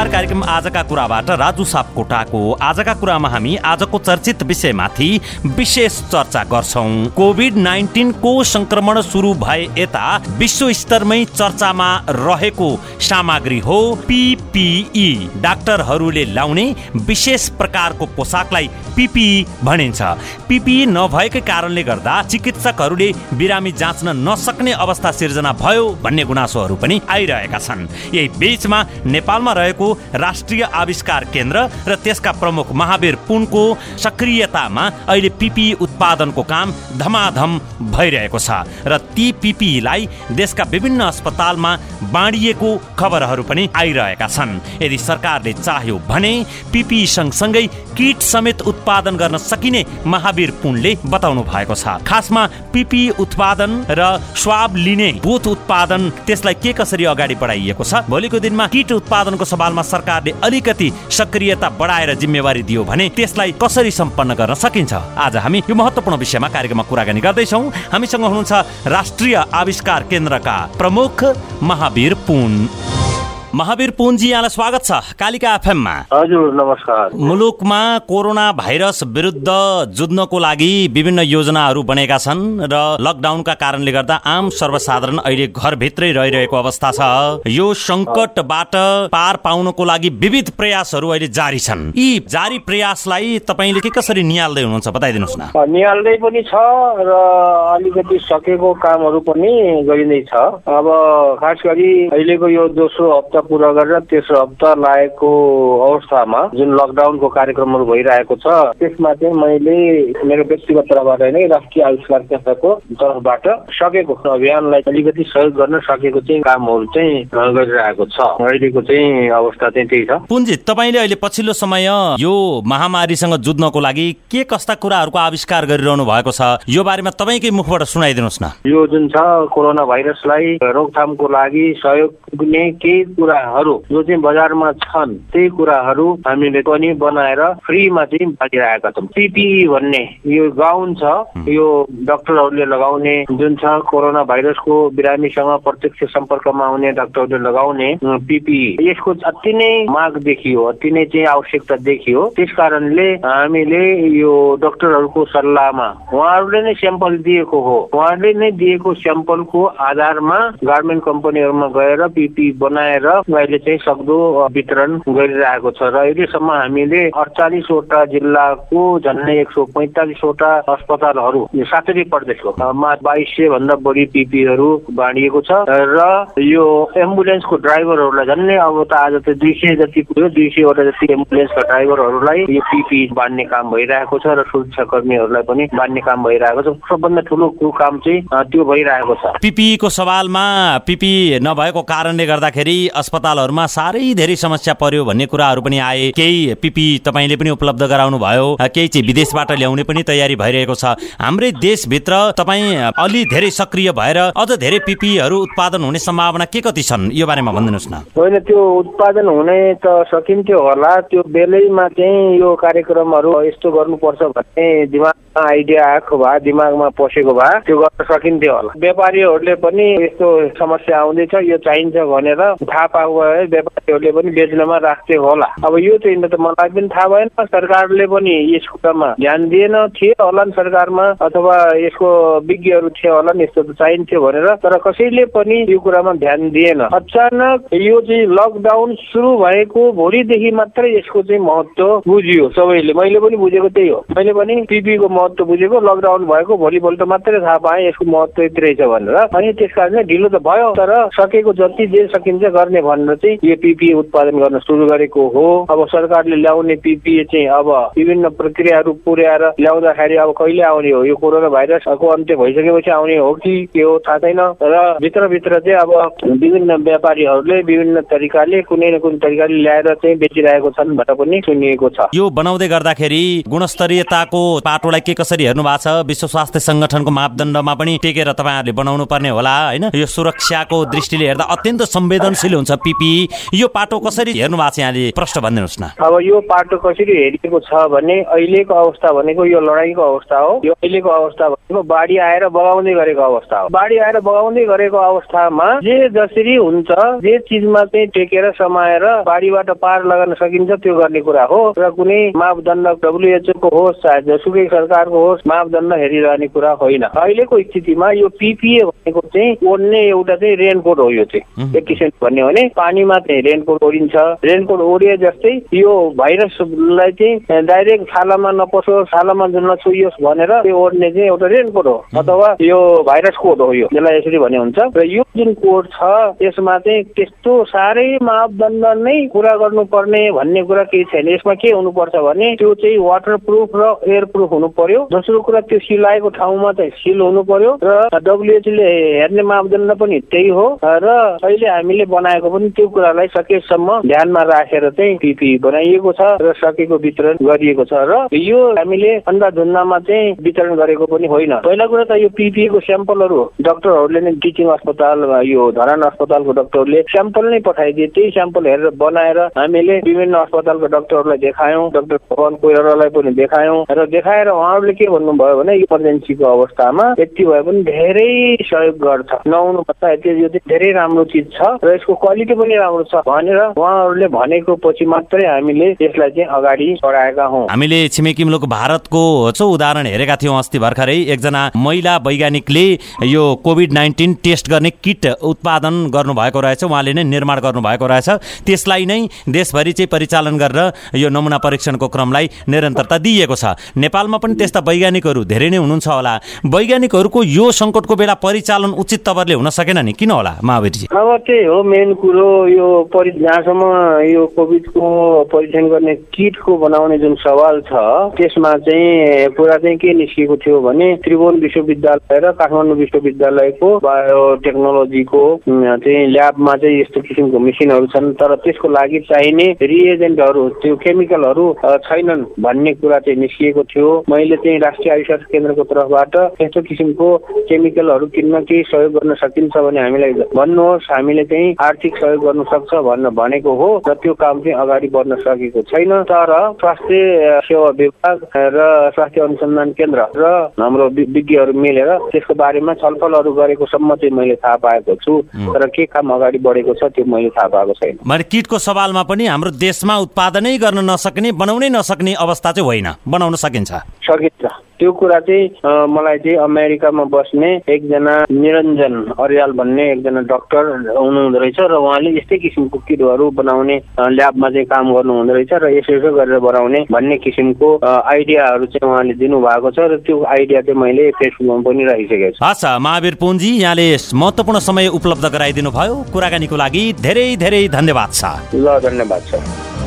नमस्कार कार्यक्रम आजका कुराबाट राजु सापकोटाको आजका कुरामा हामी आजको चर्चित विषयमाथि विशेष चर्चा गर्छौँ। कोभिड नाइन्टिनको संक्रमण सुरु भए यता विश्व स्तरमै चर्चामा रहेको सामग्री हो पिपिई डाक्टरहरूले लाउने विशेष प्रकारको पोसाकलाई पिपिई भनिन्छ। पिपिई नभएकै कारणले गर्दा चिकित्सकहरूले बिरामी जाँच्न नसक्ने अवस्था सिर्जना भयो भन्ने गुनासोहरू पनि आइरहेका छन्। यही बीचमा नेपालमा रहेको राष्ट्रिय आविष्कार केन्द्र र त्यसका प्रमुख महावीर पुनको सक्रियतामा अहिले पिपी उत्पादनको काम धमाधम भइरहेको छ र ती पिपीलाई देशका विभिन्न अस्पतालमा बाँडिएको खबरहरू पनि आइरहेका छन्। यदि सरकारले चाह्यो भने पिपी सँगसँगै किट समेत उत्पादन गर्न सकिने महावीर पुनले बताउनु भएको छ। खासमा पिपी उत्पादन र स्वाब लिने बुथ उत्पादन त्यसलाई के कसरी अगाडि बढाइएको छ? भोलिको दिनमा किट उत्पादनको सवालमा सरकारले अलिकति सक्रियता बढाएर जिम्मेवारी दियो भने त्यसलाई कसरी सम्पन्न गर्न सकिन्छ? आज हामी यो महत्वपूर्ण विषयमा कार्यक्रममा कुराकानी गर्दैछौँ। हामीसँग हुनुहुन्छ राष्ट्रिय आविष्कार केन्द्रका प्रमुख महावीर पुन। महावीर पुनजी यहाँलाई स्वागत छ कालिका एफएममा। हजुर नमस्कार। मुलुकमा कोरोना भाइरस विरुद्ध जुझ्नको लागि विभिन्न योजनाहरू बनेका छन् र लकडाउनका कारणले गर्दा आम सर्वसाधारण अहिले घरभित्रै रहिरहेको अवस्था छ। यो सङ्कटबाट पार पाउनको लागि विविध प्रयासहरू अहिले जारी छन्। यी जारी प्रयासलाई तपाईँले के कसरी निहाल्दै हुनुहुन्छ बताइदिनुहोस् न। निहाल्दै पनि छ र अलिकति सकेको कामहरू पनि गरिँदैछ। अब खास गरी अहिलेको यो दोस्रो हप्ता पुरा गरेर तेस्रो हप्ता लागेको अवस्थामा जुन लकडाउनको कार्यक्रमहरू भइरहेको छ त्यसमा चाहिँ मैले मेरो व्यक्तिगत तर्फबाट नै राष्ट्रिय आविष्कार केन्द्रको तर्फबाट सकेको अभियानलाई अलिकति सहयोग गर्न सकेको चाहिँ कामहरू चाहिँ गरिरहेको छ। अहिलेको चाहिँ अवस्था चाहिँ त्यही छ। पुन्जी तपाईँले अहिले पछिल्लो समय यो महामारीसँग जुझ्नको लागि के कस्ता कुराहरूको आविष्कार गरिरहनु भएको छ यो बारेमा तपाईँकै मुखबाट सुनाइदिनुहोस् न। यो जुन छ कोरोना भाइरसलाई रोकथामको लागि सहयोग पुग्ने केही कुराहरू जो चाहिँ बजारमा छन् त्यही कुराहरू हामीले पनि बनाएर फ्रीमा चाहिँ बाँडिरहेका छौँ। पिपिई भन्ने यो गाउन छ यो डाक्टरहरूले लगाउने जुन छ कोरोना भाइरसको बिरामीसँग प्रत्यक्ष सम्पर्कमा आउने डाक्टरहरूले लगाउने पिपिई यसको अति नै माग देखियो अति नै चाहिँ आवश्यकता देखियो। त्यस कारणले हामीले यो डाक्टरहरूको सल्लाहमा उहाँहरूले नै स्याम्पल दिएको हो। उहाँहरूले नै दिएको स्याम्पलको आधारमा गार्मेन्ट कम्पनीहरूमा गएर पिपी बनाएर अहिले चाहिँ सक्दो वितरण गरिरहेको छ र अहिलेसम्म हामीले अडचालिसवटा जिल्लाको झन्डै एक सौ पैँतालिसवटा अस्पतालहरू सातरी प्रदेशको बाइस सय भन्दा बढी पिपीहरू बाँडिएको छ र यो एम्बुलेन्सको ड्राइभरहरूलाई झन्डै अब त आज त दुई सय जति पुग्यो दुई सयवटा जति एम्बुलेन्सका ड्राइभरहरूलाई यो पिपी बाँड्ने काम भइरहेको छ र सुरक्षा कर्मीहरूलाई पनि बाँड्ने काम भइरहेको छ। सबभन्दा ठुलो काम चाहिँ त्यो भइरहेको छ। पिपीको सवालमा पिपी नभएको कारणले गर्दाखेरि अस्पतालहरूमा साह्रै धेरै समस्या पर्यो भन्ने कुराहरू पनि आए। केही पिपी तपाईँले पनि उपलब्ध गराउनु भयो केही चाहिँ विदेशबाट ल्याउने पनि तयारी भइरहेको छ। हाम्रै देशभित्र तपाईँ अलि धेरै सक्रिय भएर अझ धेरै पिपीहरू उत्पादन हुने सम्भावना के कति छन्? यो बारेमा भनिदिनुहोस् न। होइन त्यो उत्पादन हुने त सकिन्थ्यो होला। त्यो बेलैमा चाहिँ यो कार्यक्रमहरू यस्तो गर्नुपर्छ भन्ने दिमागमा आइडिया आएको भए दिमागमा पसेको भए त्यो गर्न सकिन्थ्यो होला। व्यापारीहरूले पनि यस्तो समस्या आउँदैछ यो चाहिन्छ भनेर थाहा भए व्यापारीहरूले पनि बेच्नमा राख्थे होला। अब यो चाहिँ त मलाई पनि थाहा भएन सरकारले पनि यस कुरामा ध्यान दिएन थिए होला नि सरकारमा अथवा यसको विज्ञहरू थिए होला नि यस्तो त चाहिन्थ्यो भनेर तर कसैले पनि यो कुरामा ध्यान दिएन। अचानक यो चाहिँ लकडाउन सुरु भएको भोलिदेखि मात्रै यसको चाहिँ महत्व बुझियो सबैले। मैले पनि बुझेको त्यही हो। मैले पनि पिपीको महत्व बुझेको लकडाउन भएको भोलिपल्ट मात्रै थाहा पाएँ यसको महत्व यति रहेछ भनेर। अनि त्यस कारण ढिलो त भयो तर सकेको जति जे सकिन्छ गर्ने भनेर चाहिँ यो पिपिए उत्पादन गर्न सुरु गरेको हो। अब सरकारले ल्याउने पिपिए चाहिँ अब विभिन्न प्रक्रियाहरू पुर्याएर ल्याउँदाखेरि अब कहिले आउने हो? यो कोरोना भाइरसको अन्त्य भइसकेपछि आउने हो कि के हो थाहा छैन। र भित्रभित्र चाहिँ अब विभिन्न व्यापारीहरूले विभिन्न तरिकाले कुनै न कुनै तरिकाले ल्याएर चाहिँ बेचिरहेको छन् भनेर पनि सुनिएको छ। यो बनाउँदै गर्दाखेरि गुणस्तरीयताको पाटोलाई के कसरी हेर्नु भएको छ? विश्व स्वास्थ्य संगठनको मापदण्डमा पनि टेकेर तपाईँहरूले बनाउनु पर्ने होला होइन? यो सुरक्षाको दृष्टिले हेर्दा अत्यन्त संवेदनशील हुन्छ। हुन्छ पिपी। यो पाटो कसरी हेर्नु भएको छ यहाँले? प्रश्न भनिदिनुहोस् न। अब यो पाटो कसरी हेरिएको छ भने अहिलेको अवस्था भनेको यो लडाइँको अवस्था हो। यो अहिलेको अवस्था भनेको बाढी आएर बगाउँदै गरेको अवस्था हो। बाढी आएर बगाउँदै गरेको अवस्थामा जे जसरी हुन्छ जे चिजमा चाहिँ टेकेर समाएर बाढीबाट पार लगाउन सकिन्छ त्यो गर्ने कुरा हो। र कुनै मापदण्ड डब्लुएचओको होस् चाहे जसुकै सरकारको होस् मापदण्ड हेरिरहने कुरा होइन। अहिलेको स्थितिमा यो पिपिए भनेको चाहिँ ओढ्ने एउटा चाहिँ रेनकोट हो यो चाहिँ। एक किसिम भन्यो भने पानीमा चाहिँ रेनकोट ओढिन्छ रेनकोट ओढिए जस्तै यो भाइरसलाई चाहिँ डाइरेक्ट छालामा नपसोस् छालामा नछुइयोस् भनेर त्यो ओढ्ने चाहिँ एउटा रेनकोट हो। अथवा यो भाइरस कोड हो यो यसलाई यसरी भने हुन्छ। र यो जुन कोड छ यसमा चाहिँ त्यस्तो साह्रै मापदण्ड नै पुरा गर्नुपर्ने भन्ने कुरा केही छैन। यसमा के हुनुपर्छ भने त्यो चाहिँ वाटर प्रुफ र एयर प्रुफ हुनु पर्यो दोस्रो कुरा त्यो सिलाएको ठाउँमा चाहिँ सिल हुनु पर्यो र डब्लुएचले हेर्ने मापदण्ड पनि त्यही हो। र अहिले हामीले बनाएको पनि त्यो कुरालाई सकेसम्म ध्यानमा राखेर चाहिँ पिपी बनाइएको छ र सकेको वितरण गरिएको छ र यो हामीले अन्धाधुन्दामा चाहिँ वितरण गरेको पनि होइन। पहिला कुरा त यो पिपिएको स्याम्पलहरू डक्टरहरूले नै टिचिङ अस्पताल यो धरान अस्पतालको डक्टरले स्याम्पल नै पठाइदिए त्यही स्याम्पल हेरेर बनाएर हामीले विभिन्न अस्पतालको डक्टरहरूलाई देखायौँ डक्टर भगवान कोइरालाई पनि देखायौँ र देखाएर उहाँहरूले के भन्नुभयो भने इमर्जेन्सीको अवस्थामा यति भए पनि धेरै सहयोग गर्छ। नहुनु पर्छ यो चाहिँ धेरै राम्रो चिज छ र यसको क्वालिटी पनि राम्रो छ भनेर उहाँहरूले भनेको पछि मात्रै हामीले यसलाई चाहिँ अगाडि बढाएका हौ। हामीले छिमेकी मुलुक भारतको उदाहरण हेरेका थियौँ अस्ति भर्खरै। एकजना महिला वैज्ञानिकले यो कोभिड नाइन्टिन टेस्ट गर्ने किट उत्पादन गर्नुभएको रहेछ उहाँले नै निर्माण गर्नुभएको रहेछ। त्यसलाई नै देशभरि चाहिँ परिचालन गरेर यो नमुना परीक्षणको क्रमलाई निरन्तरता दिइएको छ। नेपालमा पनि त्यस्ता वैज्ञानिकहरू धेरै नै हुनुहुन्छ होला। वैज्ञानिकहरूको यो सङ्कटको बेला परिचालन उचित तवरले हुन सकेन नि? किन होला महावीरजी? अब त्यही हो मेन कुरो यो परि जहाँसम्म यो कोभिडको परीक्षण गर्ने किटको बनाउने जुन सवाल छ त्यसमा चाहिँ कुरा चाहिँ के निस्किएको थियो भने त्रिभुवन विश्वविद्यालय र काठमाडौँ विश्वविद्यालयको बायोटेक्नोलोजीको चाहिँ ल्याबमा चाहिँ यस्तो किसिमको मेसिनहरू छन् तर त्यसको लागि चाहिने रिएजेन्टहरू त्यो केमिकलहरू छैनन् भन्ने कुरा चाहिँ निस्किएको थियो। मैले चाहिँ राष्ट्रिय आयुष केन्द्रको तर्फबाट यस्तो किसिमको केमिकलहरू किन्न केही सहयोग गर्न सकिन्छ भने हामीलाई भन्नुहोस्। हामीले चाहिँ आर्थिक सहयोग गर्नु सक्छ भन्न भनेको हो र त्यो काम चाहिँ अगाडि बढ्न सकेको छैन। तर स्वास्थ्य सेवा विभाग र स्वास्थ्य अनुसन्धान केन्द्र र हाम्रो विज्ञहरू मिलेर त्यसको बारेमा छलफलहरू गरेको सम्म चाहिँ मैले थाहा पाएको छु तर के काम अगाडि बढेको छ त्यो मैले थाहा पाएको छैन। मैले किटको सवालमा पनि हाम्रो देशमा उत्पादनै गर्न नसक्ने बनाउनै नसक्ने अवस्था चाहिँ होइन। बनाउन सकिन्छ। सकिन्छ। त्यो कुरा चाहिँ मलाई चाहिँ अमेरिकामा बस्ने एकजना निरञ्जन अर्याल भन्ने एकजना डक्टर हुनुहुँदो रहेछ र उहाँले यस्तै किसिमको किटहरू बनाउने ल्याबमा चाहिँ काम गर्नु हुँदो रहेछ र यसो यसो गरेर बनाउने भन्ने किसिमको आइडियाहरू चाहिँ उहाँले दिनुभएको छ र त्यो आइडिया चाहिँ मैले फेसबुकमा पनि राखिसकेको छु। हस् महावीर पुन्जी यहाँले महत्त्वपूर्ण समय उपलब्ध गराइदिनु भयो कुराकानीको लागि धेरै धेरै धन्यवाद छ। ल धन्यवाद छ।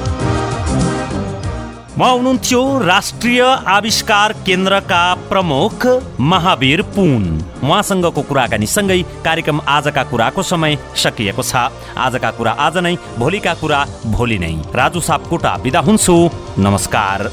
उहाँ हुनुहुन्थ्यो राष्ट्रिय आविष्कार केन्द्रका प्रमुख महावीर पुन। उहाँसँगको कुराकानी सँगै कार्यक्रम आजका कुराको समय सकिएको छ। आजका कुरा आज नै भोलिका कुरा भोलि नै। राजु सापकोटा बिदा हुन्छु। नमस्कार।